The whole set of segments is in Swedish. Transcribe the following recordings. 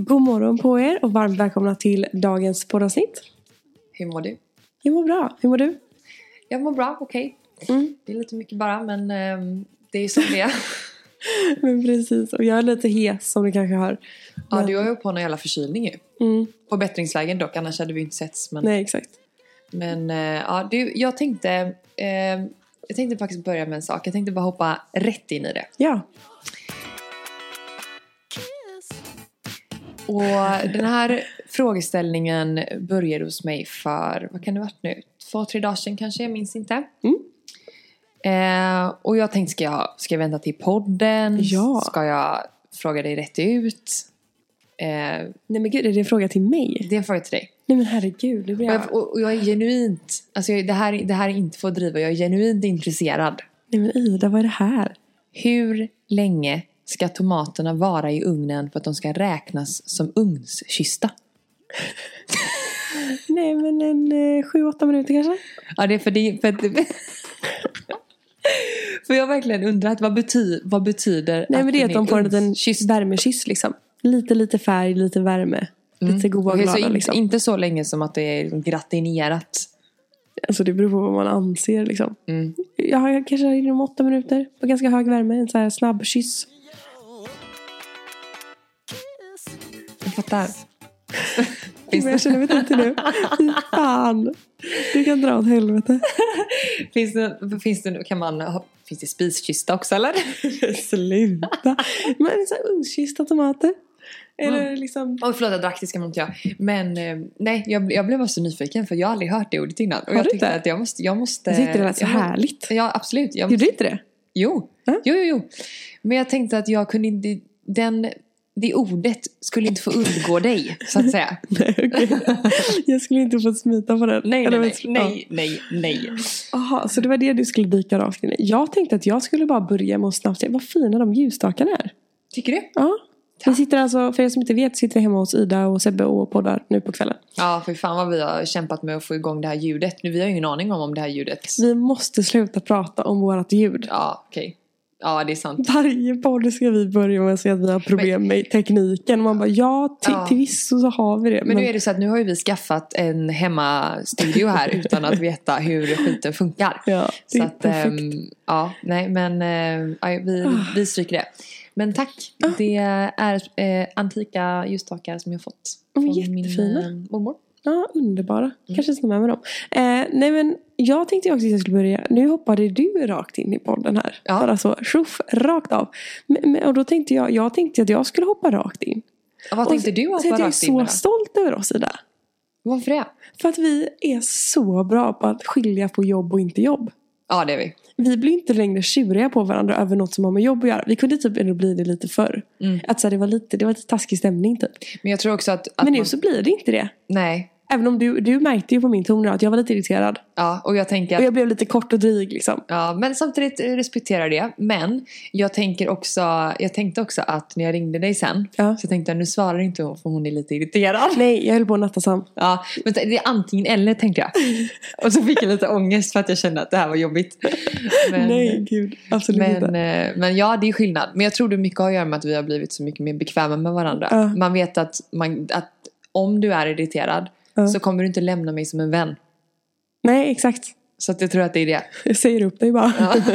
God morgon på er och varmt välkomna till dagens poddavsnitt. Hur mår du? Jag mår bra. Hur mår du? Jag mår bra, okej. Mm. Det är lite mycket bara, men ehm, det är som det är. Men precis, och jag är lite hes som du kanske hör. ja, Men- du har ju på någon jävla förkylning ju. Mm. På bättringsvägen dock, annars hade vi inte setts. Men, Nej, exakt. men eh, ja, du, jag tänkte... ehm, jag tänkte faktiskt börja med en sak. Jag tänkte bara hoppa rätt in i det. Ja. Och den här frågeställningen började hos mig för, vad kan det varit nu? Två, tre dagar sedan kanske, jag minns inte. Mm. Eh, och jag tänkte, ska jag, ska jag vänta till podden? Ja. Ska jag fråga dig rätt ut? Eh, Nej men gud, är det en fråga till mig? det är en fråga till dig. Nej men herregud, det blir Och jag... jag, och, och jag är genuint, alltså jag, det, här, det här är inte för att driva, jag är genuint intresserad. Nej men Ida, vad är det här? Hur länge ska tomaterna vara i ugnen för att de ska räknas som ugnskyssta? Nej men en eh, sju, åtta minuter kanske? Ja, det är för det... För, att, för jag har verkligen undrat vad, bety, vad betyder Nej men det är att de får en liten värmekyss liksom. Lite, lite färg, lite värme. Lite goda och Okej, så glada inte, liksom. inte så länge som att det är liksom gratinerat. Alltså det beror på vad man anser liksom. Mm. Jag har kanske inom åtta minuter på ganska hög värme. En så här snabb kyss. Fattar. Men jag känner mig inte nu. Fy fan. Du kan dra åt helvete. finns det, finns det, kan man, ha- finns det spiskista också eller? Sluta. Men så här ugnskyssta tomater. Eller liksom. Oj förlåt jag drack, det ska man inte göra. Men eh, nej, jag, jag blev bara så nyfiken för jag har aldrig hört det ordet innan. Och Har jag du tyckte inte? att jag måste... Jag, måste, Jag tyckte det lät så jag härligt. Ja absolut. Jag Gjorde måste, du inte det? Jo. Ja. jo, jo, jo. Men jag tänkte att jag kunde inte... Den, det ordet skulle inte få undgå dig, så att säga. Nej okej. Jag skulle inte få smita på den. Nej, Eller nej, nej, nej, nej, nej. Jaha, så det var det du skulle dyka rakt in i. Jag tänkte att jag skulle bara börja med att snabbt säga vad fina de ljusstakarna är. Tycker du? Ja. Vi sitter alltså, för er som inte vet, sitter vi hemma hos Ida och Sebbe och poddar nu på kvällen. Ja, för fan vad vi har kämpat med att få igång det här ljudet. Nu, vi har ju ingen aning om om det här ljudet... Vi måste sluta prata om vårt ljud. Ja, okej. Ja, det är sant. Varje podd ska vi börja med att säga att vi har problem med tekniken. Man bara ja, till, Ja. till visso så har vi det. Men nu är det så att nu har ju vi skaffat en hemmastudio här utan att veta hur skiten funkar. ja, det Så är att, perfekt. ehm, ja, nej men ja, vi, Ah. vi stryker det. Men tack. Det är eh, antika ljusstakar som jag fått. Är från min jättefina. eh, mormor. Ja, underbara. Mm. Kanske ska med mig dem. Eh, nej men jag tänkte också att jag skulle börja. Nu hoppade du rakt in i podden här. Ja. Bara så, tjoff, rakt av. Men, men, och då tänkte jag, jag tänkte att jag skulle hoppa rakt in. Ja, vad tänkte och, du så att att vara jag är rakt in så med? stolt över oss Ida. Varför det? För att vi är så bra på att skilja på jobb och inte jobb. Ja, det är vi. Vi blir inte längre tjuriga på varandra över något som har med jobb att göra. Vi kunde typ ändå bli det lite förr. Mm. Att så här, det, var lite, det var lite taskig stämning typ. Men jag tror också att... att Men nu man, så blir det inte det. Nej. Även om du, du märkte ju på min ton att jag var lite irriterad. Ja, och jag tänker Och att... jag blev lite kort och dryg liksom. Ja, men samtidigt respekterar det. Men jag tänker också, jag tänkte också att när jag ringde dig sen Ja. så tänkte jag nu svarar inte hon för hon är lite irriterad. Nej, jag höll på att natta Sam. Ja, men det är antingen eller tänkte jag. Och så fick jag lite ångest för att jag kände att det här var jobbigt. Men, Nej, gud. Absolut men, inte. eh, men ja, det är skillnad. Men jag tror det mycket har att göra med att vi har blivit så mycket mer bekväma med varandra. Ja. Man vet att, man, att om du är irriterad Ja. så kommer du inte lämna mig som en vän. Nej, exakt. Så att jag tror att det är det. Jag säger upp dig bara. Ja.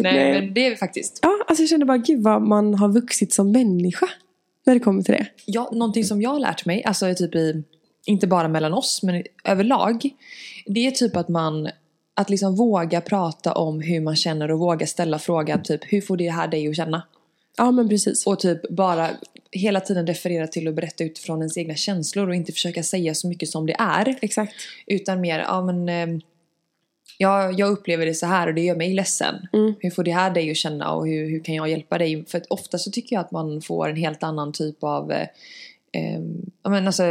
Nej, Nej. men det är vi faktiskt. Ja, alltså jag kände bara gud vad man har vuxit som människa. När det kommer till det. Ja, någonting som jag har lärt mig, alltså typ i, inte bara mellan oss men överlag. Det är typ att man, att liksom våga prata om hur man känner och våga ställa frågan typ hur får det här dig att känna? Ja, men precis. Och typ bara hela tiden referera till och berätta utifrån ens egna känslor och inte försöka säga så mycket som det är. Exakt. Utan mer, ja men eh, ja, jag upplever det så här och det gör mig ledsen. Mm. Hur får det här dig att känna och hur, hur kan jag hjälpa dig? För att ofta så tycker jag att man får en helt annan typ av eh, eh, ja, men alltså,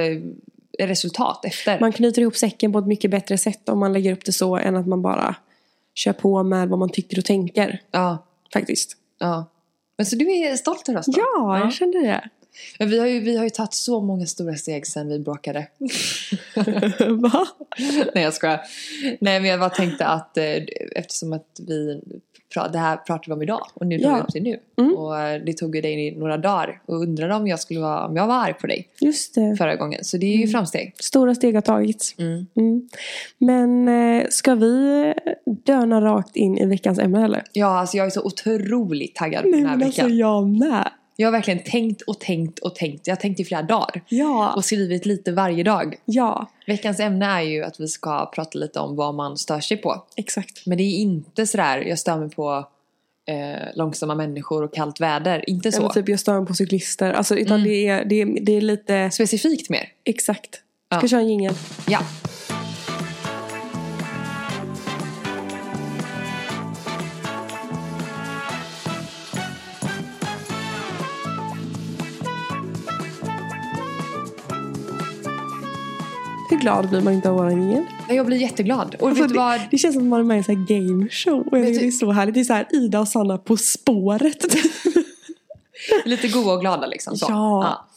resultat efter. Man knyter ihop säcken på ett mycket bättre sätt om man lägger upp det så än att man bara kör på med vad man tycker och tänker. Ja, Faktiskt. ja. Men så du är stolt över oss då? Ja, jag kände det. Men vi har ju, vi har ju tagit så många stora steg sen vi bråkade. Va? Nej jag skojar. Nej men jag bara tänkte att eh, eftersom att vi det här pratar vi om idag och nu Ja. tar vi upp det nu. Mm. Och eh, det tog ju dig några dagar och undrade om jag skulle vara, om jag var arg på dig Just det. förra gången. Så det är ju Mm. framsteg. Stora steg har tagits. Mm. Mm. Men eh, ska vi döna rakt in i veckans ämne eller? Ja, alltså jag är så otroligt taggad på Nej den här men veckan. alltså jag med. Jag har verkligen tänkt och tänkt och tänkt. Jag har tänkt i flera dagar. Ja. Och skrivit lite varje dag. Ja, Veckans ämne är ju att vi ska prata lite om vad man stör sig på. exakt. Men det är inte sådär, jag stör mig på eh, långsamma människor och kallt väder. Inte så. Eller typ jag stör mig på cyklister. Alltså, utan Mm. det, är, det, är, det är lite Specifikt mer. exakt. Ska Ja. köra en jingel. Ja. Glad blir man inte av våran jingel? Jag blir jätteglad. Och Alltså, vet du vad? det, det känns som att man är med i en sån här game show. Och jag Vet du- det är så härligt. Det är så här Ida och Sanna på spåret. Lite goa och glada liksom. Så. Ja.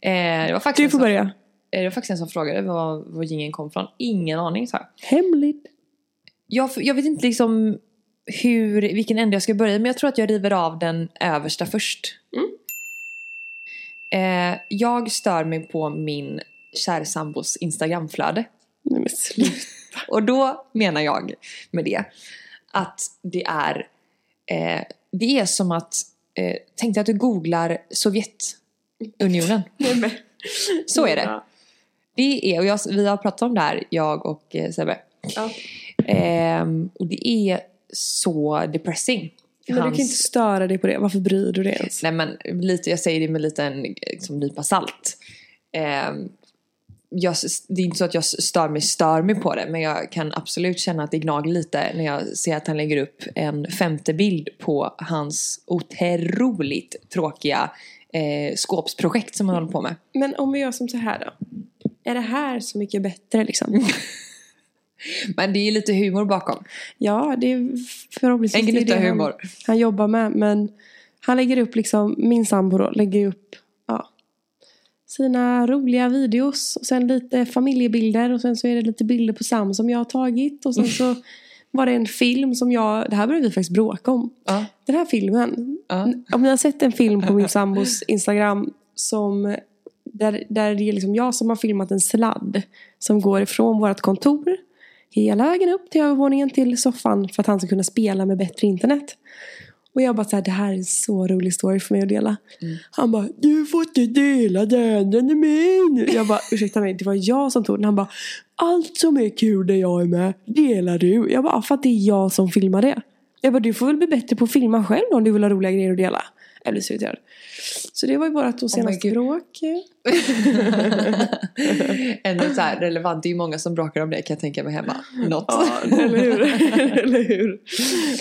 Eh, det, var faktiskt Du får som, börja. eh, det var faktiskt en som frågade var, var gingen kom från. Ingen aning så här. Hemligt. Jag, jag vet inte liksom hur, vilken ände jag ska börja men jag tror att jag river av den översta först. Mm. Eh, jag stör mig på min kärsambos Instagramflöde. Nej men sluta. Och då menar jag med det att det är eh, det är som att eh, tänk dig att du googlar Sovjetunionen. Så är det. Det är, och jag, vi har pratat om det här, jag och eh, Sebbe. Ja. Ehm, och det är så depressing. Men du kan Hans- inte störa dig på det. Varför bryr du dig ens? Nej men lite, jag säger det med lite en liksom, nypa salt. Ehm, jag, det är inte så att jag stör mig, stör mig på det men jag kan absolut känna att det gnager lite när jag ser att han lägger upp en femte bild på hans otroligt tråkiga eh, skåpsprojekt som han håller på med. Men om vi gör som så här då. Är det här så mycket bättre liksom? Men det är lite humor bakom. Ja, det är förhoppningsvis En det det han- humor. han jobbar med. Men han lägger upp liksom, min sambo då, lägger upp sina roliga videos. Och sen lite familjebilder och sen så är det lite bilder på Sam som jag har tagit. Och sen så var det en film som jag, det här började vi faktiskt bråka om. Ja. Den här filmen, Ja. om ni har sett en film på min sambos Instagram som där, där det är liksom jag som har filmat en sladd som går ifrån vårt kontor hela vägen upp till övervåningen till soffan för att han ska kunna spela med bättre internet. Och jag bara såhär, det här är en så rolig story för mig att dela. Mm. Han bara, du får inte dela den, den är min. Jag bara, ursäkta mig, det var jag som tog den. Han bara, allt som är kul där jag är med, delar du. Jag bara, "Ja, för att det är jag som filmar det. Jag bara, du får väl bli bättre på att filma själv om du vill ha roliga grejer att dela. Jag blir så irriterad. Så det var ju bara två senaste bråk. Ändå så här relevant, det är ju många som bråkar om det kan jag tänka mig hemma. Något. Ja, eller hur? eller hur?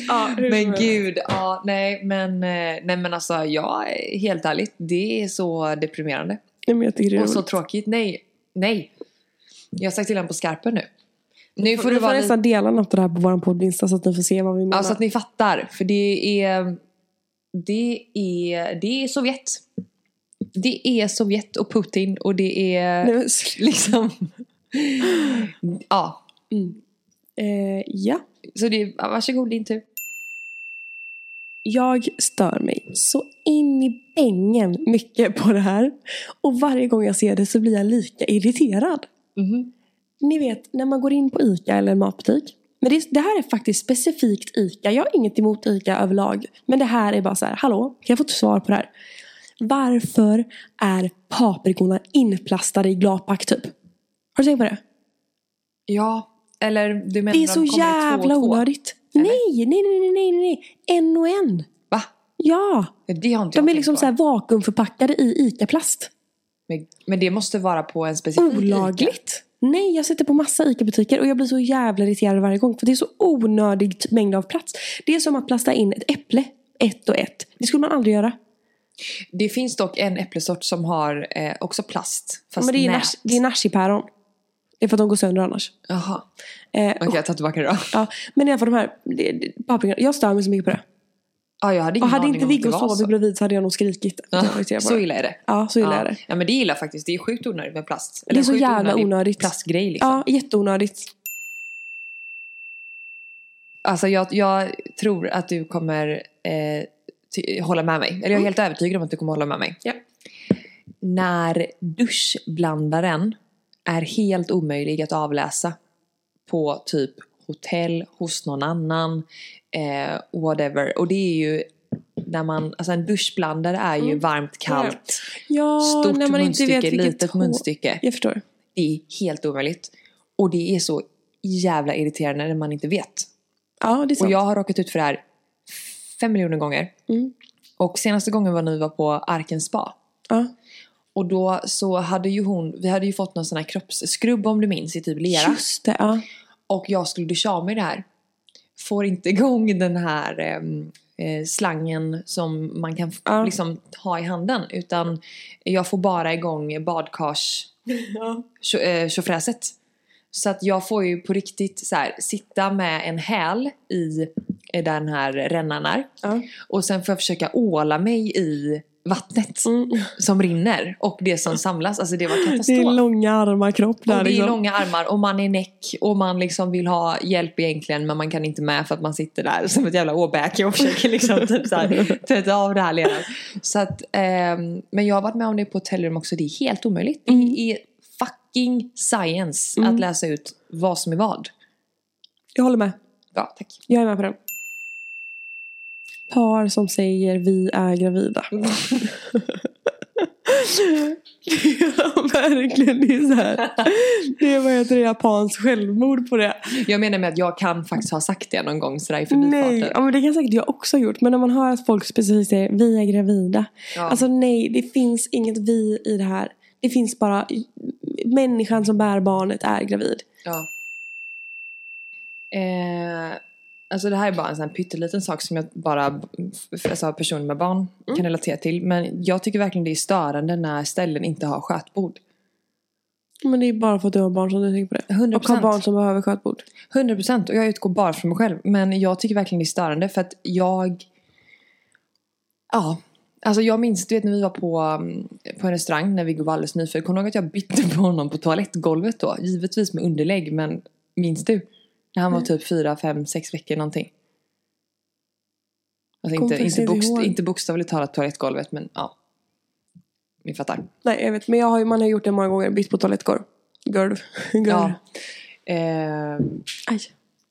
Ja, hur Men gud, ja nej men, eh, nej men alltså jag helt ärligt, det är så deprimerande. Nej, Och så tråkigt, nej, nej. Jag har sagt till honom på skarpen nu. Nu får Vi du får nästan dela något av det här på vår podd så att ni får se vad vi menar. ja, så att ni fattar. För det är, det är, det är Sovjet. Det är Sovjet och Putin och det är Nej, liksom, ja. mm. eh, ja. Så det, ja, varsågod din tur. Jag stör mig så in i bängen mycket på det här. Och varje gång jag ser det så blir jag lika irriterad. Mhm. Ni vet, när man går in på ICA eller en matbutik. Men det, det här är faktiskt specifikt ICA. Jag har inget emot ICA överlag. Men det här är bara så här, hallå, kan jag få ett svar på det här? Varför är paprikorna inplastade i gladpack typ? Har du tänkt på det? Ja, eller du menar Det är de så två jävla och två? onödigt. Nej, nej, nej, nej, nej, nej. En och en. Va? Ja. Det har inte jag De är tänkt liksom på. så här vakuumförpackade i ICA-plast. Men, men det måste vara på en specifik ICA. Nej, jag sätter på massa ICA-butiker och jag blir så jävla irriterad varje gång. För det är så onödig mängd av plats. Det är som att plasta in ett äpple ett och ett. Det skulle man aldrig göra. Det finns dock en äpplesort som har eh, också plast. Fast men det är, nät. det är nashipäron. Det är för att de går sönder annars. Jaha. Eh, Okej, jag tar tillbaka det då. ja, men i alla fall de här paprikorna. Jag stör mig så mycket på det. Ja, jag hade ingen Och hade inte Viggo sovit bredvid så hade jag nog skrikit. jag på Så illa är det. Ja, så illa ja. är det. Ja, men det gillar jag faktiskt. Det är sjukt onödigt med plast. Det är så jävla onödigt. plastgrej liksom. Ja, jätteonödigt. Alltså jag, jag tror att du kommer eh, ty- hålla med mig. Eller jag är helt övertygad om att du kommer hålla med mig. Ja. När duschblandaren är helt omöjlig att avläsa på typ hotell, hos någon annan, eh, whatever. Och det är ju när man, alltså en duschblandare är ju varmt, kallt, Ja, stort när man inte vet munstycke, litet hår- munstycke. Jag förstår. Det är helt omöjligt. Och det är så jävla irriterande när man inte vet. Ja, det är sant. Och jag har råkat ut för det här fem miljoner gånger. Mm. Och senaste gången var när vi var på Arken spa. Ja. Och då så hade ju hon, vi hade ju fått någon sån här kroppsskrubb om du minns i typ lera. Just det, ja. Och jag skulle duscha av mig det här. Får inte igång den här ehm, eh, slangen som man kan Ja. liksom ha i handen. Utan jag får bara igång badkars ja. tjo- eh. Så att jag får ju på riktigt så här, sitta med en häl i eh, där den här rännan är. ja. Och sen får jag försöka åla mig i vattnet Mm. som rinner och det som samlas. Alltså det var Det katastrof. är långa armar, kropp där och det är liksom. långa armar och man är näck och man liksom vill ha hjälp egentligen men man kan inte med för att man sitter där som ett jävla åbäke och försöker liksom typ så här, tvätta av det här leran. Så att, ehm, men jag har varit med om det på hotellrum också, det är helt omöjligt. Det är fucking science Mm. att läsa ut vad som är vad. Jag håller med. Bra, tack. Jag är med på den. Par som säger vi är gravida. ja, verkligen. Det är så här. Det är vad heter det, japans självmord på det. Jag menar med att jag kan faktiskt ha sagt det någon gång sådär i förbifarten. Nej, ja, men det kan säkert jag också ha gjort. Men när man hör att folk specifikt säger vi är gravida. Ja. Alltså nej, det finns inget vi i det här. Det finns bara människan som bär barnet är gravid. Ja. Eh, alltså det här är bara en sån här pytteliten sak som jag bara, alltså personer med barn kan relatera till. Men jag tycker verkligen det är störande när ställen inte har skötbord. Men det är bara för att du har barn som du tänker på det. 100%. Och har barn som behöver skötbord. 100% och jag utgår bara från mig själv. Men jag tycker verkligen det är störande för att jag... Ja. Alltså jag minns, du vet när vi var på, um, på en restaurang när Viggo var alldeles nyfödd. Kommer du ihåg att jag bytte på honom på toalettgolvet då? Givetvis med underlägg men minns du? När han var typ fyra, fem, sex veckor någonting. Alltså inte, inte, bokst, inte bokstavligt talat toalettgolvet men ja. Ni fattar. Nej, jag vet. Men jag har man har gjort det många gånger. Bytt på toalettgolv. Golv. Golv. Ja. Eh, Aj.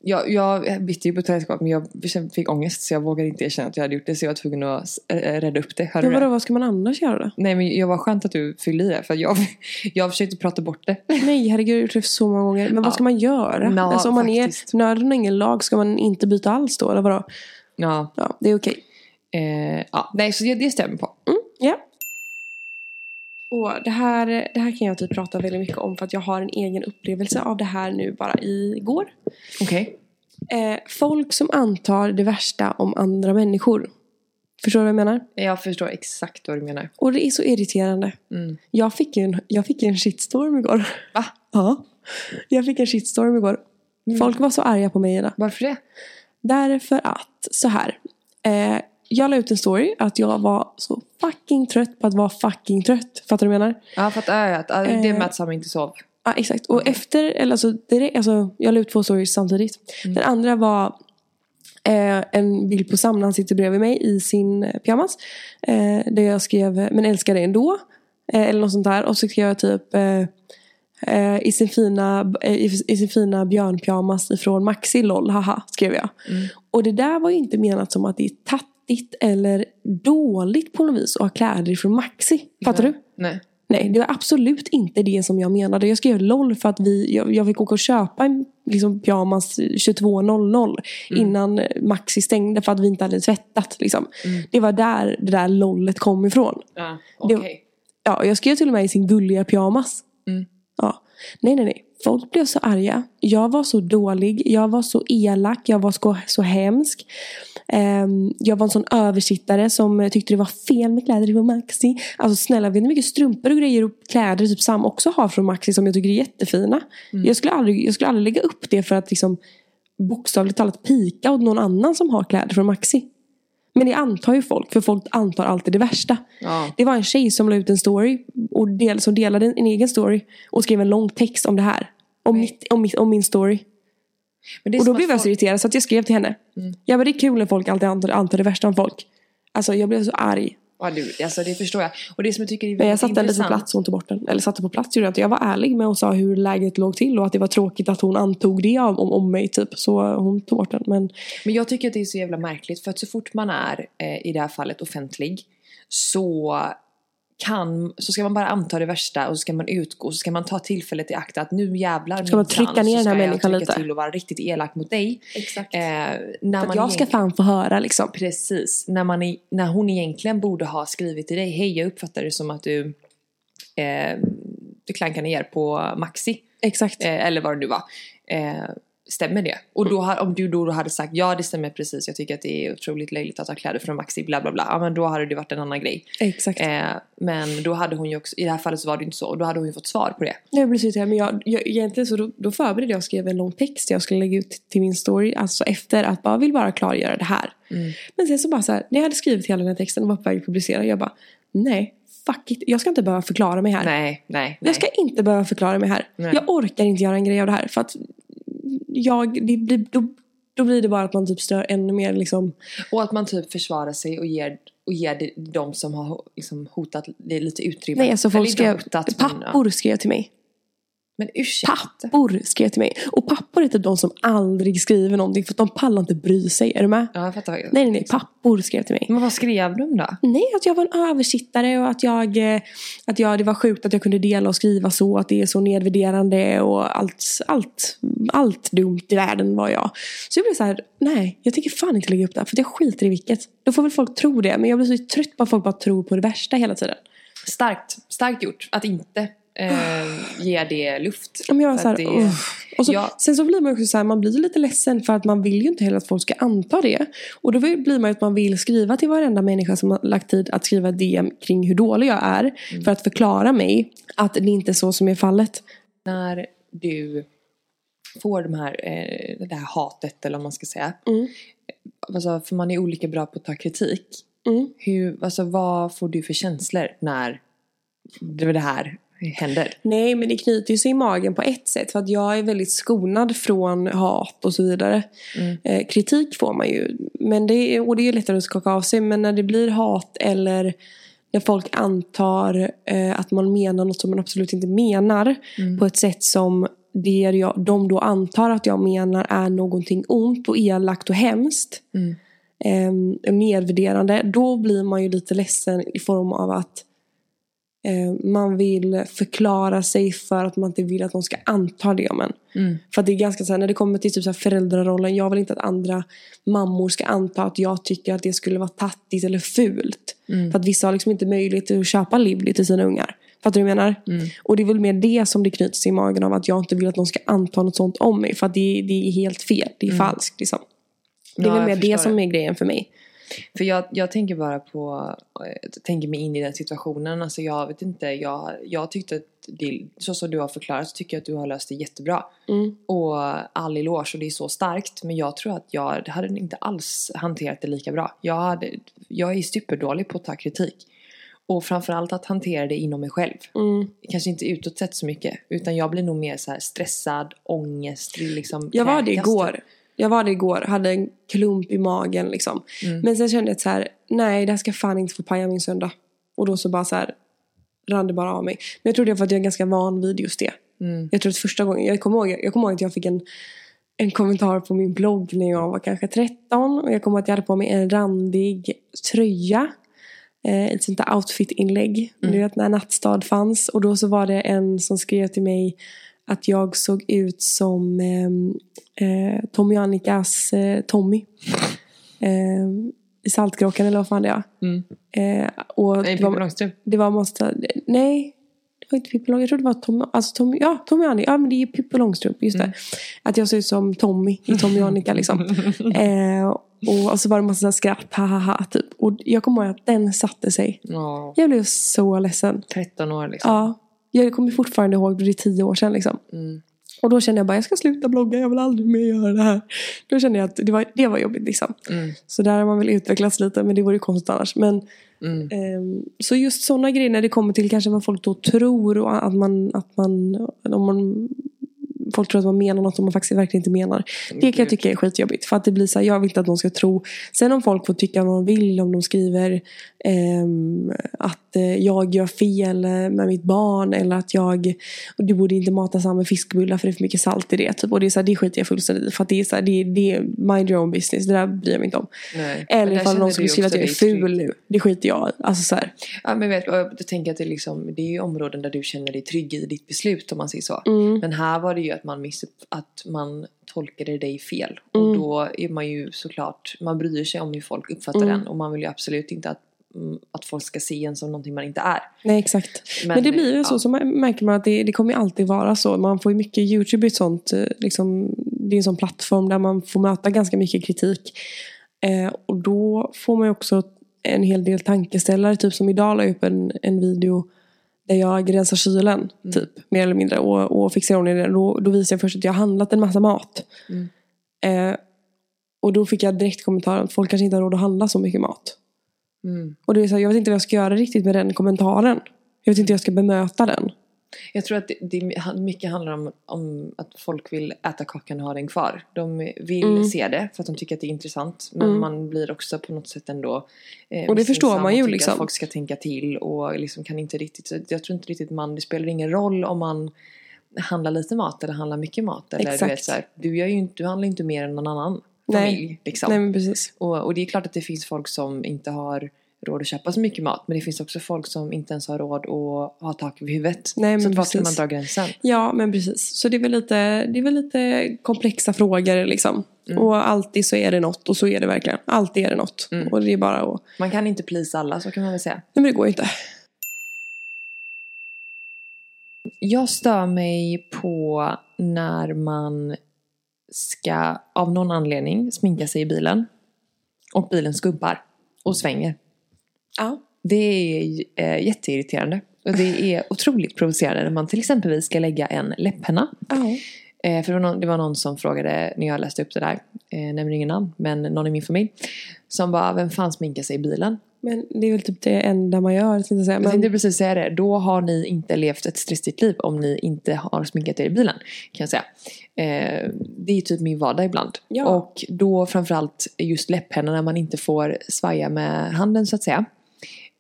Jag, jag bytte ju på toalettgolvet men jag fick ångest så jag vågade inte erkänna att jag hade gjort det så jag var tvungen att äh, rädda upp det. Hörde Men vadå, vad ska man annars göra då? Nej men jag var skönt att du fyllde i det för jag, jag försökte prata bort det. Nej, herregud, jag har gjort det så många gånger. Men vad Ja. ska man göra? Ja, alltså, om man faktiskt. är nörden och ingen lag, ska man inte byta alls då? Eller vadå? Ja, Ja, det är okej. eh, ja. nej så det, det stämmer på. Mm. Och det här, det här kan jag typ prata väldigt mycket om för att jag har en egen upplevelse av det här nu bara igår. Okej. Eh, folk som antar det värsta om andra människor. Förstår du vad jag menar? Jag förstår exakt vad du menar. Och det är så irriterande. Mm. Jag fick ju en, jag fick en shitstorm igår. Va? Ja. Jag fick en shitstorm igår. Folk var så arga på mig idag. Varför det? Därför att, så här. Eh, jag la ut en story att jag var så fucking trött på att vara fucking trött. Fattar du vad jag menar? Ja fattar jag. att- Det med att Sam inte sov. Ja, exakt. Och efter, eller alltså, direkt, alltså, jag la ut två stories samtidigt. Den andra var eh, en bild på Sam när han sitter bredvid mig i sin eh, pyjamas. Eh, där jag skrev, men älskar dig ändå. Eh, eller något sånt där. Och så skrev jag typ eh, eh, i, sin fina, eh, i, i sin fina björnpyjamas ifrån Maxi LOL, haha, skrev jag. Och det där var ju inte menat som att det är tattigt eller dåligt på något vis att ha kläder ifrån Maxi. Fattar du? Nej. Nej, det var absolut inte det som jag menade. Jag skrev LOL för att vi, jag, jag fick åka och köpa en liksom, pyjamas 22.00 innan Maxi stängde för att vi inte hade tvättat. Liksom. Det var där det där LOLet kom ifrån. Ja, Det- okej. Ja, jag skrev till och med i sin gulliga pyjamas. Mm. Ja. Nej, nej, nej. Folk blev så arga. Jag var så dålig. Jag var så elak. Jag var så, så hemsk. Ehm, jag var en sån översittare som tyckte det var fel med kläder från Maxi. Alltså snälla, vet ni hur mycket strumpor och grejer och kläder typ Sam också har från Maxi som jag tycker är jättefina? Jag, skulle aldrig, jag skulle aldrig lägga upp det för att liksom bokstavligt talat pika åt någon annan som har kläder från Maxi. Men det antar ju folk, för folk antar alltid det värsta. Ja. Det var en tjej som la ut en story och del, som delade en egen story och skrev en lång text om det här. Om, mitt, om, mitt, om min story. Och då blev jag så folk- irriterad så att jag skrev till henne. Mm. Jag bara, det är kul när folk alltid antar, antar det värsta om folk. Alltså jag blev så arg. Ja, du, alltså det förstår jag. Och det som jag tycker är Men jag satte henne på plats och hon tog bort den. Eller satte på plats gjorde jag inte. Jag var ärlig med och sa hur läget låg till och att det var tråkigt att hon antog det om, om, om mig typ. Så hon tog bort den. Men Men jag tycker att det är så jävla märkligt för att så fort man är eh, i det här fallet offentlig så kan, så ska man bara anta det värsta och så ska man utgå så ska man ta tillfället i akt att nu jävlar Ska man trycka ner den här ska jag människan trycka lite? till och vara riktigt elak mot dig. Exakt. Eh, när För man att jag ska fan få höra liksom. Precis, när, man är, när hon egentligen borde ha skrivit till dig Hej jag uppfattar det som att du eh, Du klankar ner på Maxi Exakt. eh, Eller vad det nu var eh, Stämmer det? Och då, har- om du då hade sagt ja det stämmer precis Jag tycker att det är otroligt löjligt att ha kläder från Maxi bla bla bla Ja men då hade det varit en annan grej Exakt. eh, Men då hade hon ju också I det här fallet så var det inte så Och då hade hon ju fått svar på det så irriterad, men jag, jag, egentligen så då, då förberedde jag och skrev en lång text jag skulle lägga ut till min story. Alltså efter att bara vill bara klargöra det här. Mm. Men sen så bara så här, när jag hade skrivit hela den här texten och var på väg att publicera. Jag bara, nej, fuck it. Jag ska inte behöva förklara mig här. Nej, nej, nej Jag ska inte behöva förklara mig här. Nej. Jag orkar inte göra en grej av det här. För att jag, det blir, då, då blir det bara att man typ stör ännu mer liksom. Och att man typ försvarar sig och ger, och ger de som har liksom hotat det lite utrymme Nej, alltså folk skrev, pappor skrev till mig. Men ursäkta Pappor skrev till mig. Och pappor är typ de som aldrig skriver någonting för att de pallar inte bry sig. Är du med? Ja, jag fattar. Nej, nej, nej. Pappor skrev till mig. Men vad skrev de då? Nej, att jag var en översittare och att jag, eh, att jag, det var sjukt att jag kunde dela och skriva så. Att det är så nedvärderande och allt, allt, allt dumt i världen var jag. Så jag blev så här, nej, jag tänker fan inte lägga upp det här. För jag skiter i vilket. Då får väl folk tro det. Men jag blir så trött på att folk bara tror på det värsta hela tiden. Starkt, starkt gjort att inte eh, ge det luft. Men jag så här, det- och så, Ja. Sen så blir man också så här, man blir lite ledsen för att man vill ju inte heller att folk ska anta det. Och då blir man ju att man vill skriva till varenda människa som har lagt tid att skriva DM kring hur dålig jag är. Mm. För att förklara mig att det inte är så som är fallet. När du får de här, eh, det här hatet eller vad man ska säga. Mm. Alltså, för man är olika bra på att ta kritik. Mm. Hur, alltså, vad får du för känslor när det det här händer? Nej, men det knyter sig i magen på ett sätt. För att jag är väldigt skonad från hat och så vidare. Mm. Eh, kritik får man ju. Men det är, och det är lättare att skaka av sig. Men när det blir hat eller när folk antar eh, att man menar något som man absolut inte menar. Mm. På ett sätt som det jag, de då antar att jag menar är någonting ont och elakt och hemskt. Mm. Eh, nedvärderande. Då blir man ju lite ledsen i form av att man vill förklara sig för att man inte vill att någon ska anta det om en. Mm. För att det är ganska så här, när det kommer till typ så här föräldrarollen. Jag vill inte att andra mammor ska anta att jag tycker att det skulle vara tattigt eller fult. Mm. För att vissa har liksom inte möjlighet att köpa Livly till sina ungar. Fattar du vad jag menar? Mm. Och det är väl mer det som det knyts till i magen av att jag inte vill att någon ska anta något sånt om mig. För att det, det är helt fel. Det är falskt liksom. Det är Mm. Ja, väl mer det som är grejen för mig. För jag, jag tänker bara på, jag tänker mig in i den situationen. Alltså jag vet inte, jag, jag tyckte att det, så som du har förklarat så tycker jag att du har löst det jättebra. Mm. Och all eloge och det är så starkt. Men jag tror att jag hade inte alls hanterat det lika bra. Jag, hade, jag är superdålig på att ta kritik. Och framförallt att hantera det inom mig själv. Mm. Kanske inte utåt sett så mycket. Utan jag blir nog mer så stressad, ångest, liksom Jag var det igår. Jag var det igår. Hade en klump i magen liksom. Mm. Men sen kände jag så här. Nej, det här ska fan inte få paja min söndag. Och då så bara så här. Rann det bara av mig. Men jag tror det är för att jag är ganska van vid just det. Mm. Jag tror att första gången. Jag kommer ihåg, jag kommer ihåg att jag fick en, en kommentar på min blogg när jag var kanske 13. Och jag kommer ihåg att jag hade på mig en randig tröja. Eh, ett sånt där outfit-inlägg. Mm. Du vet när Nattstad fanns. Och då så var det en som skrev till mig att jag såg ut som eh, eh, Tommy och Annikas eh, Tommy. Eh, I Saltkråkan eller vad fan det är. Mm. Eh, och Nej, det var, Långstrump. det var måste, nej. Det var inte Pippi Långstrump. Jag tror det var Tommy, alltså Tommy, ja Tommy och Annika. Ja men det är ju Pippi Långstrump, just Mm. det. Att jag ser ut som Tommy i Tommy och Annika liksom. eh, och, och så var det massa skratt, ha ha ha typ. Och jag kommer ihåg att den satte sig. Ja, Jag blev så ledsen. 13 år liksom. Ja. Jag kommer fortfarande ihåg, det är tio år sedan liksom. Mm. Och då kände jag bara, jag ska sluta blogga, jag vill aldrig mer göra det här. Då kände jag att det var, det var jobbigt liksom. Mm. Så där har man väl utvecklats lite, men det vore ju konstigt annars. Men, Mm. ehm, så just sådana grejer när det kommer till kanske vad folk då tror och att man, att man, om man folk tror att man menar något som man faktiskt verkligen inte menar. Det kan jag tycka är skitjobbigt. För att det blir så här, jag vill inte att någon ska tro. Sen om folk får tycka vad de vill, om de skriver ehm, att eh, jag gör fel eh, med mitt barn eller att jag, du borde inte mata samma fiskbullar för det är för mycket salt i det. Typ. Och det är så här, det skiter jag fullständigt i. För att det är så här, det, det är mind your own business. Det där bryr jag mig inte om. Nej. Eller ifall någon skulle skriva att jag är ful nu. Det skiter jag i. Alltså så här. Ja, men vet, jag tänker att det, liksom, det är områden där du känner dig trygg i ditt beslut om man säger så. Mm. Men här var det ju att man, miss, att man tolkade dig fel. Mm. Och då är man ju såklart, man bryr sig om hur folk uppfattar Mm. en. Och man vill ju absolut inte att, mm, att folk ska se en som någonting man inte är. Nej exakt. Men, det blir ju så, ja. så man- märker man att det, det kommer alltid vara så. Man får ju mycket, Youtube är ett sånt, eh, liksom, det är en sån plattform där man får möta ganska mycket kritik. Eh, och då får man ju också en hel del tankeställare, typ som idag la jag upp en, en video där jag rensar kylen, typ, mer eller mindre, och, och fixar ordning den. Då, då visar jag först att jag har handlat en massa mat. Mm. Eh, och då fick jag direkt kommentaren att folk kanske inte har råd att handla så mycket mat. Mm. Och det är så här, jag vet inte vad jag ska göra riktigt med den kommentaren. Jag vet inte hur jag ska bemöta den. Jag tror att det, det mycket handlar om, om att folk vill äta kakan och ha den kvar. De vill Mm. se det för att de tycker att det är intressant. Men Mm. man blir också på något sätt ändå eh, Och det förstår misstänksam man ju liksom. Att folk ska tänka till och liksom kan inte riktigt, så jag tror inte riktigt man, det spelar ingen roll om man handlar lite mat eller handlar mycket mat. Eller du Exakt. vet så här, du, gör ju inte, du handlar inte mer än någon annan Nej. familj. Liksom. Nej men precis. Och, och det är klart att det finns folk som inte har råd att köpa så mycket mat. Men det finns också folk som inte ens har råd att ha tak över huvudet. Nej, så men att var ska man dra gränsen? Ja men precis. Så det är väl lite, det är väl lite komplexa frågor liksom. Mm. Och alltid så är det något och så är det verkligen. Alltid är det något. Mm. Och det är bara att... Man kan inte please alla, så kan man väl säga. Nej men det går ju inte. Jag stör mig på när man ska av någon anledning sminka sig i bilen. Och bilen skubbar och svänger. Ja. Det är eh, jätteirriterande. Och det är otroligt provocerande när man till exempel ska lägga en läpphenna. Ja. Eh, för det var, någon, det var någon som frågade när jag läste upp det där, eh, nämner ingen namn, men någon i min familj. Som bara, vem fan sminkar sig i bilen? Men det är väl typ det enda man gör. Jag säga. Jag Men, tänkte precis säga det, då har ni inte levt ett stressigt liv om ni inte har sminkat er i bilen. Kan jag säga. Eh, det är typ min vardag ibland. Ja. Och då framförallt just läpphenna när man inte får svaja med handen så att säga.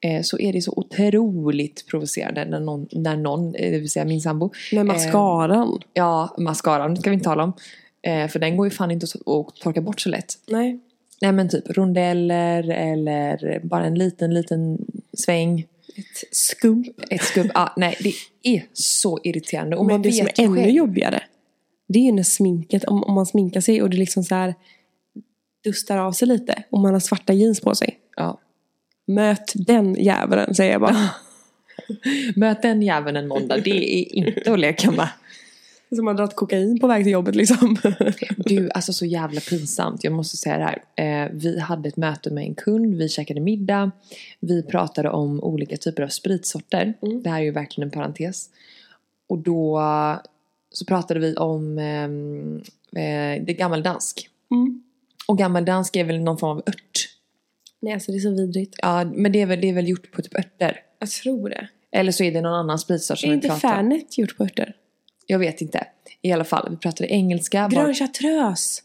Eh, så är det så otroligt provocerande när någon, när någon eh, det vill säga min sambo. med mascaran. Ja, mascaran ska vi inte tala om. Eh, för den går ju fan inte att, torka bort så lätt. Nej. Nej men typ rondeller eller bara en liten, liten sväng. Ett skump. Ett skubb. Ah, nej, det är så irriterande. Och Men man det vet som är ännu själv. jobbigare. Det är ju när sminket, om, om man sminkar sig och det liksom så här dustar av sig lite. Och man har svarta jeans på sig. Ja. Möt den jäveln säger jag bara. Möt den jäveln en måndag, det är inte att leka med. Som man dragit kokain på väg till jobbet liksom. Du, alltså så jävla pinsamt. Jag måste säga det här. Eh, vi hade ett möte med en kund, vi käkade middag. Vi pratade om olika typer av spritsorter. Mm. Det här är ju verkligen en parentes. Och då så pratade vi om ehm, eh, det gammeldansk. Mm. Och gammeldansk är väl någon form av ört. Nej alltså det är så vidrigt. Ja, men det är väl, det är väl gjort på typ örter. Jag tror det. Eller så är det någon annan spritsort som Är vi inte pratar om. Fanet gjort på örter? Jag vet inte. I alla fall, vi pratade engelska. Grön chartreuse.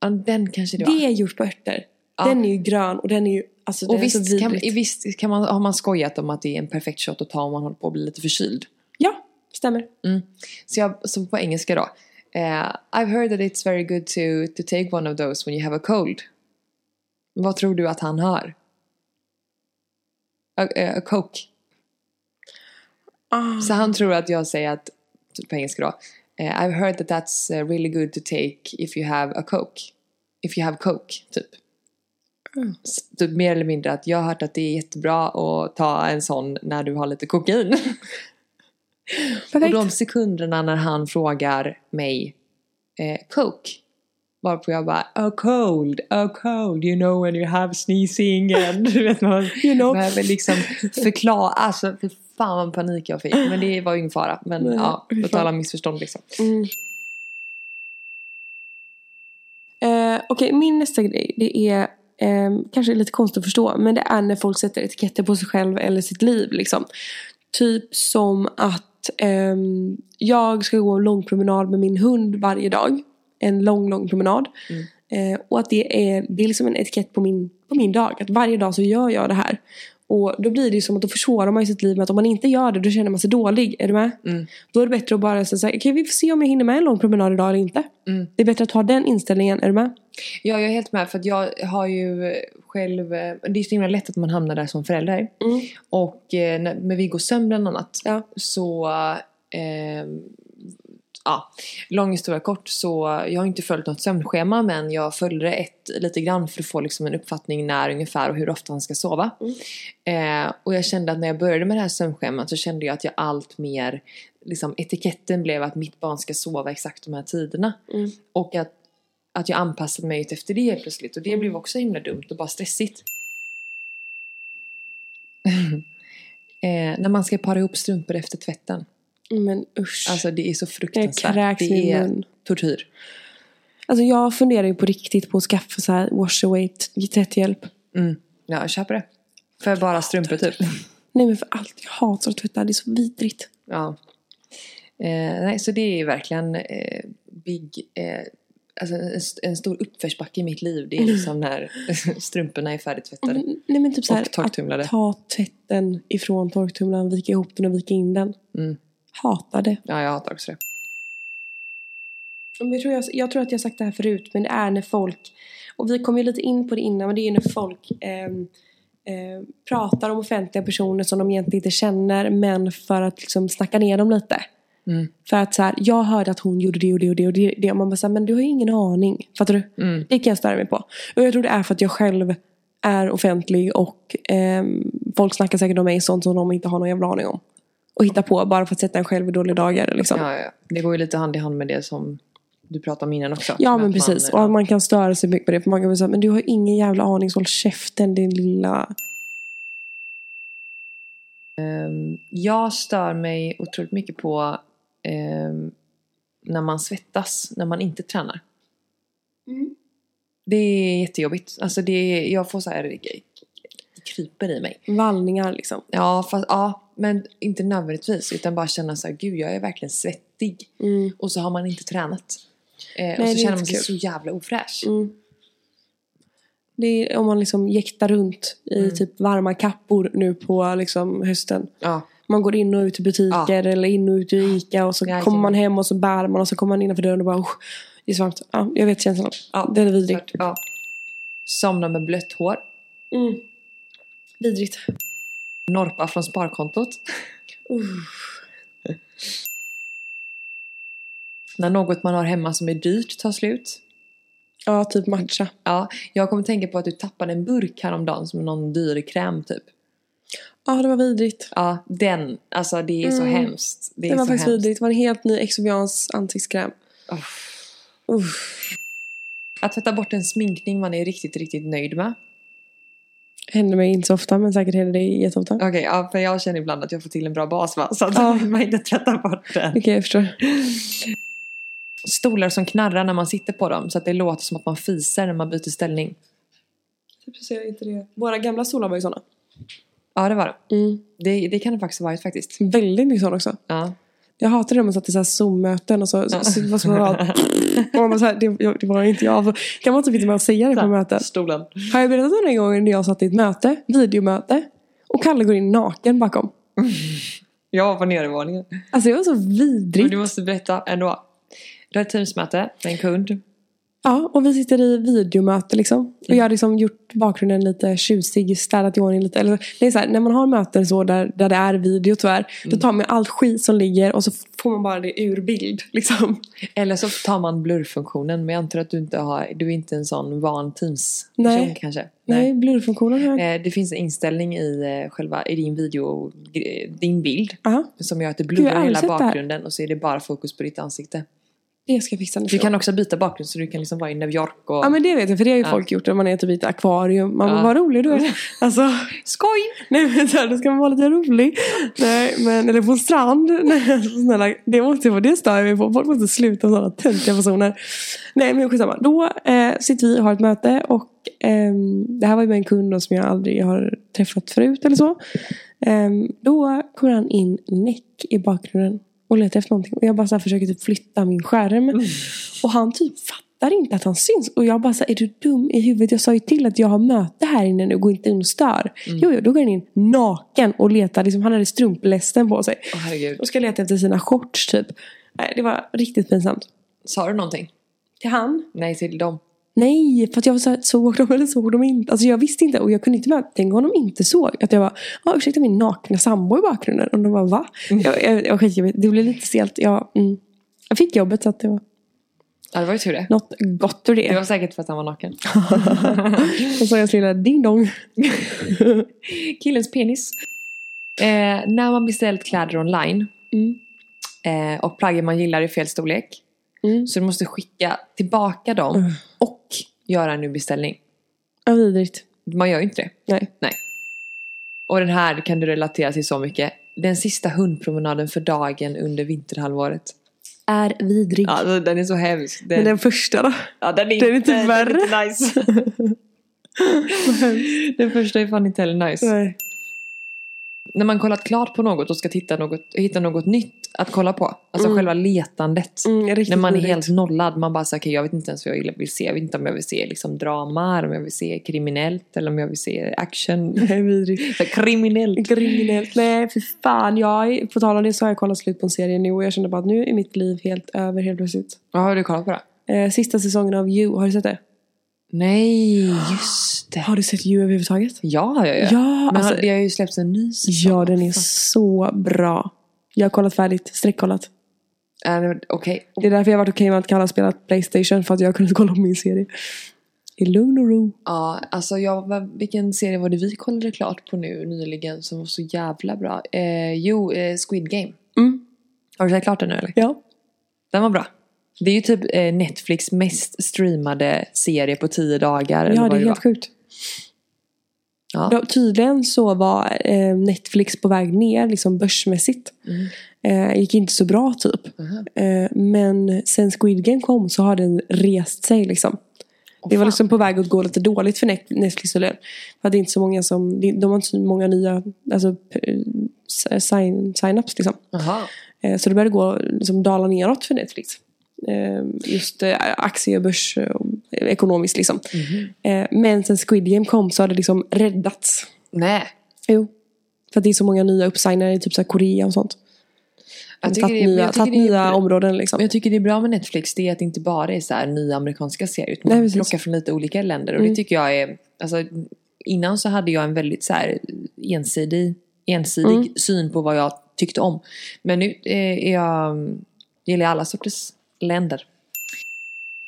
ja, den kanske det Det var. är gjort på örter. Ja. Den är ju grön och den är ju alltså, den Och är så visst, kan, vidrigt. visst kan man, har man skojat om att det är en perfekt shot att ta om man håller på att bli lite förkyld. Ja, stämmer. Så, jag, så på engelska då. Eh, I've heard that it's very good to, to take one of those when you have a cold. Vad tror du att han hör? A, a, coke. Ah. Så han tror att jag säger att, på engelska då. eh, I've heard that that's eh, really good to take if you have a coke. If you have coke, typ. Mm. Typ mer eller mindre att jag har hört att det är jättebra att ta en sån när du har lite kokain. Och Perfekt. de sekunderna när han frågar mig eh, Coke. Varpå jag bara A cold, a cold, you know when you have sneezing and du vet man You know. behöver liksom förklara, alltså för fan vad panik jag fick. Men det var ju ingen fara. Men Nej, ja, fy fan. totala missförstånd liksom. Mm. Eh, Okej, min nästa grej det är eh, kanske lite konstigt att förstå men det är när folk sätter etiketter på sig själv eller sitt liv liksom. Typ som att ehm, jag ska gå en lång promenad med min hund varje dag. En lång, lång promenad. Eh, och att det är, det är liksom en etikett på min, på min dag. Att varje dag så gör jag det här. Och då blir det ju som att då försvårar man ju sitt liv med att om man inte gör det då känner man sig dålig. Är du med? Mm. Då är det bättre att bara säga okej vi får se om jag hinner med en lång promenad idag eller inte. Mm. Det är bättre att ha den inställningen, är du med? Ja, jag är helt med för att jag har ju själv, eh, det är så himla lätt att man hamnar där som förälder. Mm. Och eh, med Viggo sömn bland annat Ja. så, eh, ja, lång historia kort så jag har inte följt något sömnschema men jag följde ett lite grann för att få liksom en uppfattning när ungefär och hur ofta han ska sova. Eh, och jag kände att när jag började med det här sömnschemat så kände jag att jag allt mer, liksom etiketten blev att mitt barn ska sova exakt de här tiderna. Mm. Och att, att jag anpassade mig efter det helt plötsligt och det blev också himla dumt och bara stressigt. eh, när man ska para ihop strumpor efter tvätten. Men usch. Alltså det är så fruktansvärt. Det är tortyr. Alltså jag funderar ju på riktigt på att skaffa så här wash away tvätthjälp. Mm. Ja, köper det. För bara strumpor typ. Nej men för allt, jag hatar att tvätta, det är så vidrigt. Ja. Eh, nej, så det är verkligen eh, big, eh, alltså en, en stor uppförsbacke i mitt liv. Det är liksom när strumporna är färdigtvättade. Mm, Nej men typ så här, Och torktumlade. att ta tvätten ifrån torktumlaren, vika ihop den och vika in den. Mm. Hatar det. Ja, jag hatar också det. Jag tror, jag, jag tror att jag har sagt det här förut, men det är när folk, och vi kom ju lite in på det innan, men det är ju när folk ehm, eh, pratar om offentliga personer som de egentligen inte känner, men för att liksom snacka ner dem lite. Mm. För att så här, jag hörde att hon gjorde det och det och det och det, och man bara så här, men du har ju ingen aning. Fattar du? Mm. Det kan jag störa mig på. Och jag tror det är för att jag själv är offentlig och ehm, folk snackar säkert om mig sånt som de inte har någon jävla aning om. Och hittar på bara för att sätta en själv i dåliga dagar liksom. Ja, ja. Det går ju lite hand i hand med det som du pratade om innan också. Ja men precis. Man, och att man kan störa sig mycket på det. För man kan säga, men du har ingen jävla aning så håll käften din lilla... Ehm, jag stör mig otroligt mycket på ehm, när man svettas, när man inte tränar. Det är jättejobbigt. Alltså det är, jag får så här, det kryper i mig. Vallningar liksom. Ja, fast, ja, men inte nödvändigtvis. Utan bara känna så här, gud jag är verkligen svettig. Mm. Och så har man inte tränat. Eh, och det är så känner man sig kul. så jävla ofräsch. Mm. Det är om man liksom jäktar runt i Mm. typ varma kappor nu på liksom hösten. Ja, Man går in och ut i butiker eller in och ut i Ica och så Jajamän. kommer man hem och så bär man och så kommer man innanför dörren och bara "Usch, det är varmt. Ja, jag vet känslan. ja, Det är vidrigt. klart, Ja. Somna med blött hår. Mm. Vidrigt. Norpa från sparkontot. När något man har hemma som är dyrt tar slut. Ja, typ matcha. Ja, jag kommer tänka på att du tappade en burk häromdagen som någon dyr kräm typ. Ja, det var vidrigt. Ja, den. Alltså det är så Mm. hemskt. Det, Det, var så faktiskt hemskt. vidrigt. Det var en helt ny Exovians ansiktskräm. Uff. Att tvätta bort en sminkning man är riktigt, riktigt nöjd med. Händer mig inte så ofta men säkert händer det jätteofta. Okej, Okej, ja, för jag känner ibland att jag får till en bra bas va? Så att Ja. man inte tvättar bort den. jag förstår. Stolar som knarrar när man sitter på dem så att det låter som att man fiser när man byter ställning. Typ så inte det. Våra gamla stolar var ju sådana. Ja, det var det. Mm. Det, det kan det faktiskt ha varit faktiskt. Väldigt mycket sådana också. Ja. Jag hatade det när man satt i så här Zoom-möten och så, så, så, så, så, och man så här, det, det var inte jag. Kan man typ inte med att säga det på möten? Stolen. Har jag berättat om den gången när jag satt i ett möte, videomöte, och Kalle går in naken bakom? Jag var på nedervåningen. Alltså det var så Men vidrigt. du måste berätta ändå. Du har ett teamsmöte med en kund. Ja, och vi sitter i videomöte liksom. Och jag har liksom gjort bakgrunden lite tjusig, städat i ordning lite. Eller, det är så här, när man har möten så där, där det är video tyvärr, då tar man allt skit som ligger och så får man bara det ur bild. Liksom. Eller så tar man blurrfunktionen. Men jag antar att du inte har, du är inte en sån van Teams-person Nej. kanske? Nej, blurrfunktionen här. Eh, Det finns en inställning i eh, själva i din video, din bild. Ja, Som gör att det blurrar hela bakgrunden och så är det bara fokus på ditt ansikte. Det ska jag fixa nästa Du kan också byta bakgrund så du kan liksom vara i New York och... Ja men det vet jag, för det har ju Ja. folk gjort när man är typ i ett akvarium. Man Ja. vad rolig du är. Alltså, Skoj! nej men så här, då ska man vara lite rolig. Nej men, eller på en strand. Nej, alltså, snälla, det måste vara det stör jag mig på. Folk måste sluta med sådana töntiga personer. Nej men skitsamma. Då eh, sitter vi och har ett möte och ehm, det här var ju med en kund som jag aldrig har träffat förut eller så. Ehm, då kommer han in näck i bakgrunden och letar efter någonting. Och jag bara så försöker typ flytta min skärm. Och han typ fattar inte att han syns. Och jag bara så här, är du dum i huvudet? Jag sa ju till att jag har möte här inne nu, gå inte in och stör. Jo, jo, då går han in naken och letar. Liksom, han hade strumplästen på sig. Herregud. Och ska leta efter sina shorts typ. Det var riktigt pinsamt. Sa du någonting? Till han? Nej till dem. Nej, för att jag var så här, såg dem eller såg de inte? Alltså jag visste inte och jag kunde inte möta, tänk om de inte såg. Att jag bara, ursäkta min nakna sambo i bakgrunden. Och de bara, va? Jag, jag, jag, jag, vet- det blev lite stelt. Jag, mm. jag fick jobbet så att det var Ja det var ju tur det. något gott ur det. Det var säkert för att han var naken. Och så jag lilla ding dong. Killens penis. Eh, när man beställt kläder online Mm. eh, och plaggen man gillar i fel storlek. Mm. Så du måste skicka tillbaka dem Mm. och göra en ny beställning. Ja, vidrigt. Man gör ju inte det. Nej. Nej. Och den här kan du relatera till så mycket. Den sista hundpromenaden för dagen under vinterhalvåret. Är vidrig. Alltså den är så hemsk. Den, Men den första då? ja, den är den är inte den värre. inte nice. den första är fan inte heller nice. Nej. När man kollat klart på något och ska titta något, hitta något nytt att kolla på. Alltså Mm. själva letandet. Mm, När man är helt nollad. Man bara säger okej jag vet inte ens vad jag vill se. Jag vet inte om jag vill se liksom drama, eller om jag vill se kriminellt eller om jag vill se action. Nej, kriminellt. Kriminellt. Nej, för fan. Jag, på tal om det så har jag kollat slut på en serie nu och jag kände bara att nu är mitt liv helt över helt plötsligt. Vad har du kollat på då? Eh, sista säsongen av You, har du sett det? Nej, just det. Har du sett You överhuvudtaget? Ja, ja, ja. Ja, Men alltså, har- det har ju släppts en ny säsong. ja den är Fan. så bra. Jag har kollat färdigt, streckkollat. Är det- Okej. Det är därför jag har varit okej med att Kalle har spelat Playstation för att jag har kunnat kolla på min serie. I lugn och ro. Ja, alltså jag, vilken serie var det vi kollade klart på nu nyligen som var så jävla bra? Eh, jo, eh, Squid Game. Mm. Har du sett klart den nu eller? Ja. Den var bra. Det är ju typ eh, Netflix mest streamade serie på tio dagar. eller Ja, det är helt sjukt. Ja. Ja, tydligen så var eh, Netflix på väg ner liksom börsmässigt. Mm. Eh, gick inte så bra typ. Eh, men sen Squid Game kom så har den rest sig liksom. Åh, Det var fan. liksom på väg att gå lite dåligt för Net- Netflix tydligen. För det är inte så många som, de de har inte så många nya alltså, sign, sign-ups liksom. Så det började gå, liksom, dala neråt för Netflix. Eh, Just eh, aktie och börs eh, ekonomiskt liksom. Eh, Men sen Squid Game kom så har det liksom räddats. Nej. Jo. För att det är så många nya uppsignare i typ så Korea och sånt. Jag Jag tycker tagit nya, jag områden liksom. Jag tycker det är bra med Netflix det är att det inte bara är så här nya amerikanska serier utan Nej, man plockar från lite olika länder och Mm. det tycker jag är alltså, innan så hade jag en väldigt så här ensidig, ensidig Mm. syn på vad jag tyckte om men nu är jag gillar alla sorters länder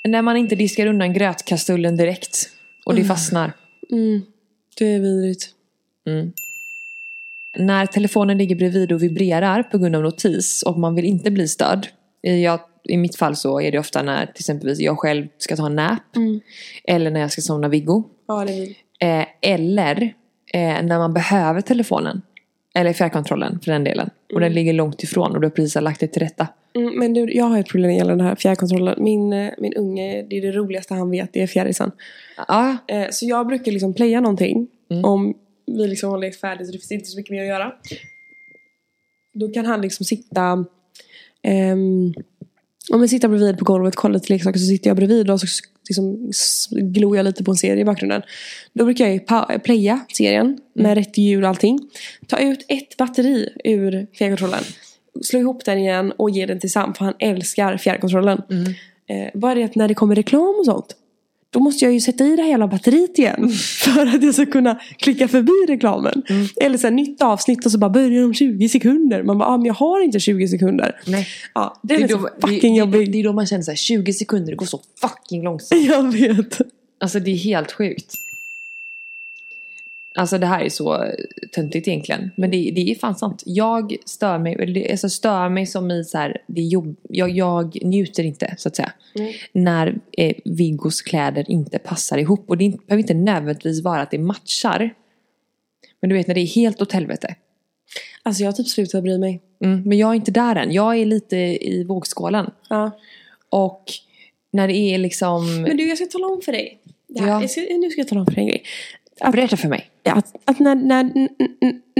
när man inte diskar undan grötkastullen direkt och det Mm. fastnar Mm. Det är vidrigt. Mm. När telefonen ligger bredvid och vibrerar på grund av notis och man vill inte bli störd. I, jag, I mitt fall så är det ofta när till exempel jag själv ska ta en nap. Mm. Eller när jag ska somna Viggo. Ja. Eh, eller eh, när man behöver telefonen. Eller fjärrkontrollen för den delen. Och den ligger långt ifrån och du har precis lagt det till rätta. Mm, men du, jag har ett problem gällande den här fjärrkontrollen. Min, eh, min unge, det är det roligaste han vet, det är fjärrisen. Ja, Eh, så jag brukar liksom playa någonting. Mm. Om vi liksom har lekt färdigt så det finns inte så mycket mer att göra. Då kan han liksom sitta ehm, om jag sitter bredvid på golvet och kollar lite leksaker så sitter jag bredvid och så liksom glor jag lite på en serie i bakgrunden. Då brukar jag playa serien med rätt ljud och allting. Ta ut ett batteri ur fjärrkontrollen. Slå ihop den igen och ge den till Sam för han älskar fjärrkontrollen. Mm. Eh, bara det att när det kommer reklam och sånt. Då måste jag ju sätta i det jävla batteriet igen. För att jag ska kunna klicka förbi reklamen. Eller så här, nytt avsnitt och så bara börjar om 20 sekunder. Man bara, ah, men jag har inte 20 sekunder. nej. Ja, det är, då, så fucking det, jobbig. det, det är då man känner så här 20 sekunder, det går så fucking långsamt. Jag vet. Alltså det är helt sjukt. Alltså det här är så töntigt egentligen. Men det, det är fan sant. Jag stör mig, alltså stör mig som i så här, det är jobb, jag, jag njuter inte så att säga. Mm. När eh, Viggos kläder inte passar ihop. Och det inte- behöver inte nödvändigtvis vara att det matchar. Men du vet när det är helt åt helvete. Alltså jag har typ slutat bry mig. Mm, men jag är inte där än. Jag är lite i vågskålen. Ja. Och när det är liksom... Men du, jag ska tala om för dig. Ja. Ja. Jag ska, nu ska jag tala om för en grej. Att, Berätta för mig. att, att när, när,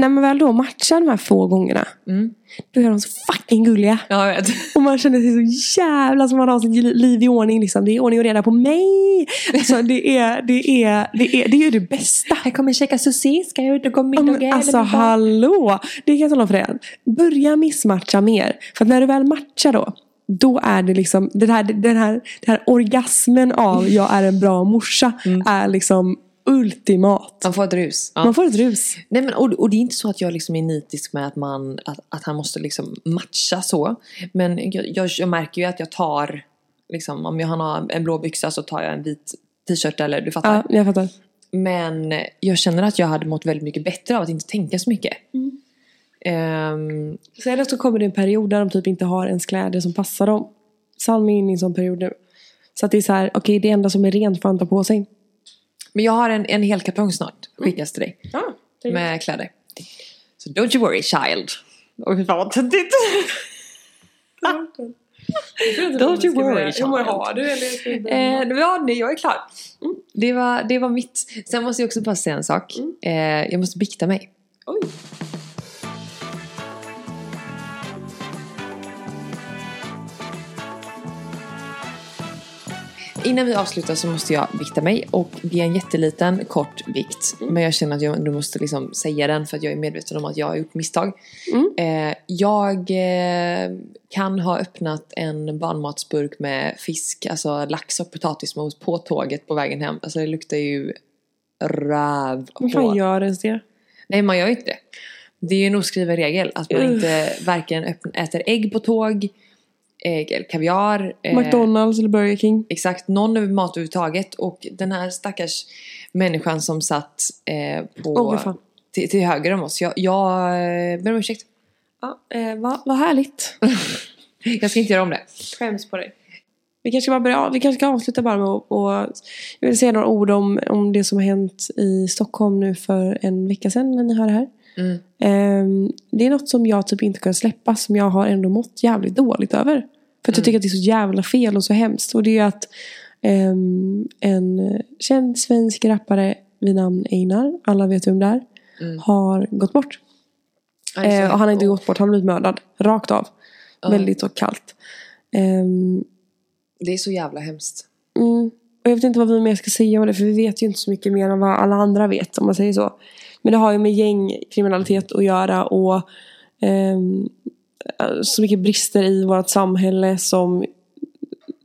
när man väl då matchar de här få gångerna. Mm. Då är de så fucking gulliga. Ja, jag vet. Och man känner sig så jävla som man har sitt liv i ordning. Liksom. Det är ordning och reda på mig. Alltså, det, är, det, är, det, är, det är ju det bästa. Jag kommer käka sushi, ska jag ut och gå Ja, men alltså hallå! Det kan jag tala om för dig. Börja missmatcha mer. För att när du väl matchar då. Då är det liksom den här, den här, den här orgasmen av jag är en bra morsa. Är liksom ultimat. Man får ett rus. Ja. Man får ett rus. Nej, men, och, och det är inte så att jag liksom är nitisk med att, man, att, att han måste liksom matcha så. Men jag, jag, jag märker ju att jag tar, liksom, om jag har en blå byxa så tar jag en vit t-shirt eller du fattar. Ja, jag fattar. Men jag känner att jag hade mått väldigt mycket bättre av att inte tänka så mycket. Ehm, Sen så kommer det en period där de typ inte har ens kläder som passar dem. Salmi är inne i en sån period nu. Så att det är så här, okej det enda som är rent får han ta på sig. Men jag har en, en hel kartong snart, skickas till dig. Ja, Med kläder. Så don't you worry child. Oj fy fan vad töntigt. Don't you worry, Jo, men child. har du eller? Eh, ja, nej, jag är klar. Det, var, det var mitt. Sen måste jag också bara säga en sak. Eh, jag måste bikta mig. Oj. Innan vi avslutar så måste jag bikta mig och det är en jätteliten kort bikt. Men jag känner att jag ändå måste liksom säga den för att jag är medveten om att jag har gjort misstag. Mm. Eh, jag eh, kan ha öppnat en barnmatsburk med fisk, alltså lax och potatismos på tåget på vägen hem. Alltså det luktar ju röv Vad fan gör ens det? Nej, man gör ju inte det. Det är ju en oskriven regel att man inte varken öppn- äter ägg på tåg, eller kaviar. eh, McDonalds eller Burger King? Exakt, någon mat överhuvudtaget. Och den här stackars människan som satt eh, på, fan. till, till höger om oss. Jag, jag eh, ber om ursäkt. Ja, eh, vad vad härligt. Jag ska inte göra om det. Skäms på dig. Vi kanske, bara börjar, vi kanske ska avsluta bara med att och, jag vill säga några ord om, om det som har hänt i Stockholm nu för en vecka sedan när ni hör det här. Mm. Det är något som jag typ inte kan släppa som jag har ändå mått jävligt dåligt över. För att jag tycker att det är så jävla fel och så hemskt. Och det är att ehm, en känd svensk rappare vid namn Einar, alla vet vem det är, Mm. har gått bort. Eh, och han har inte gått bort, han har blivit mördad. Rakt av. Ja. Väldigt så kallt. Ehm, Det är så jävla hemskt. mm. Och jag vet inte vad vi mer ska säga om det, för vi vet ju inte så mycket mer än vad alla andra vet, om man säger så. Men det har ju med gängkriminalitet att göra och ehm, så mycket brister i vårt samhälle som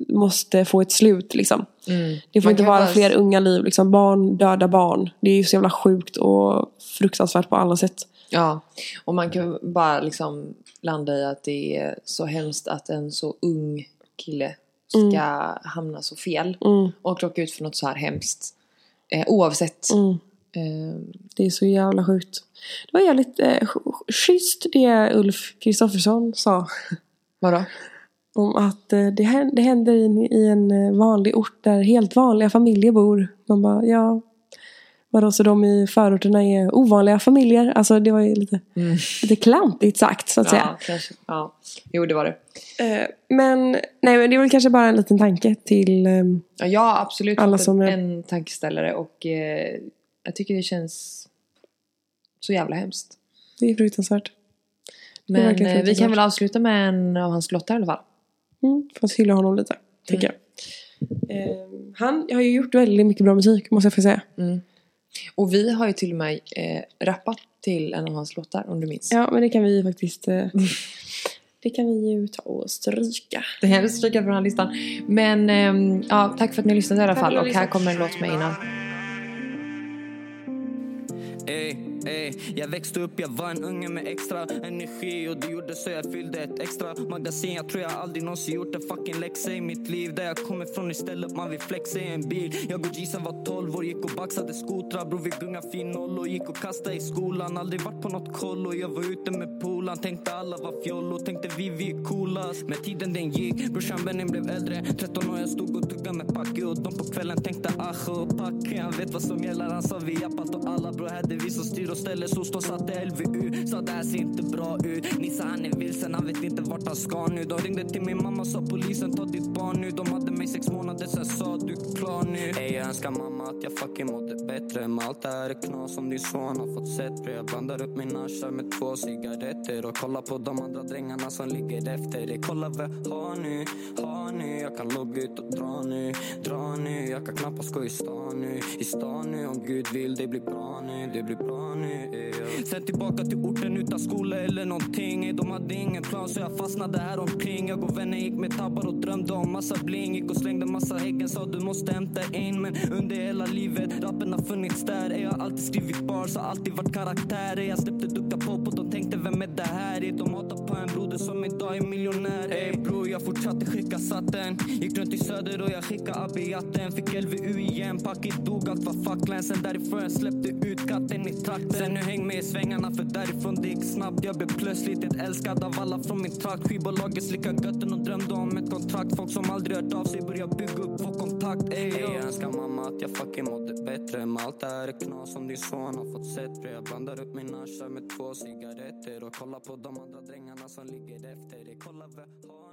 måste få ett slut liksom. Mm. Det får Man inte vara bara- fler unga liv, liksom. barn döda barn. Det är ju så jävla sjukt och fruktansvärt på alla sätt. Ja, och man kan bara liksom landa i att det är så hemskt att en så ung kille ska hamna så fel Mm, och råka ut för något så här hemskt. Eh, oavsett. Eh, Det är så jävla sjukt. Det var jävligt eh, sch- schysst det Ulf Kristoffersson sa. vadå? Om att eh, det, händer, det händer i, en- eh, vanlig ort där helt vanliga familjer bor. Man bara, ja. Vadå, så de i förorterna är ovanliga familjer? Alltså det var ju lite, Mm. lite klantigt sagt så att säga. Ja, kanske. Ja. Jo, det var det. Men, nej, men det är väl kanske bara en liten tanke till... Ja, absolut Alla som en, är- en tankeställare och eh, jag tycker det känns så jävla hemskt. det är fruktansvärt. är Men verkligen eh, vi fruktansvärt. kan väl avsluta med en av hans låtar i alla fall. Mm, för att hylla honom lite, tycker jag. Eh, han har ju gjort väldigt mycket bra musik, måste jag få säga. Mm. Och vi har ju till och med eh, rappat till en av hans låtar om du minns. Ja, men det kan vi ju faktiskt... Eh, det kan vi ju ta och stryka. Det kan vi stryka från den här listan. Men ehm, ja, tack för att ni lyssnade i alla Tack fall. Och här kommer en låt med innan. Ey, jag växte upp, jag var en unge med extra energi och det gjorde så jag fyllde ett extra magasin. Jag tror jag aldrig någonsin gjort en fucking läxa i mitt liv. Där jag kommer ifrån istället, man vill flexa i en bil. Jag och Gisen var 12 år, gick och baxade skotrar. Bror vi gunga fin noll och gick och kastade i skolan. Aldrig varit på något koll och jag var ute med polan. Tänkte alla var fjollo, tänkte vi, vi är coolast. Men tiden den gick, brorsan Benny blev äldre. 13 år jag stod och tuggade med Packe och de på kvällen tänkte ach och Packe. Han vet vad som gäller, han sa vi jappat och alla bror hade vi som styr och ställer så de satte LVU. Sa det här ser inte bra ut. Nissa han är vilsen, han vet inte vart han ska nu. De ringde till min mamma, sa polisen ta ditt barn nu. De hade mig sex månader, sen sa du klar nu. Ey, jag önskar mamma att jag fucking mådde bättre. Men allt det här är knas som din son har fått sett. För jag blandar upp min asha med två cigaretter. Och kollar på de andra drängarna som ligger efter. Det kolla vad jag har nu, har nu. Jag kan logga ut och dra nu, dra nu. Jag kan knappast gå i stan nu, i stan nu. Om Gud vill, det blir bra nu, det blir bra nu. Mm. Sen tillbaka till orten utan skola eller någonting. De hade ingen plan så jag fastnade här omkring. Jag och vänner gick med tabbar och drömde om massa bling. Gick och slängde massa häggen, sa du måste hämta in. Men under hela livet, rappen har funnits där. Ey, Jag har alltid skrivit bars, har alltid varit karaktärer. Jag släppte ducka pop och de tänkte vem är det här? Ey, De hatar på en broder som idag är miljonär. Ey skicka satten. Gick runt i söder och jag skicka' abiatten. Fick LVU igen, packet dog, allt var facklan. Sen därifrån jag släppte ut katten i trakten. Sen nu häng med i svängarna för därifrån det gick snabbt. Jag blev plötsligt ett älskad av alla från min trakt. Skivbolaget slickade götten och drömde om ett kontrakt. Folk som aldrig hört av sig började bygga upp vår kontakt. Ey, jag önskar mamma att jag fucking mådde bättre. Men allt det här är knas som din son har fått sett. För jag blandar upp min asha med två cigaretter. Och kollar på de andra drängarna som ligger efter. Det kolla vad har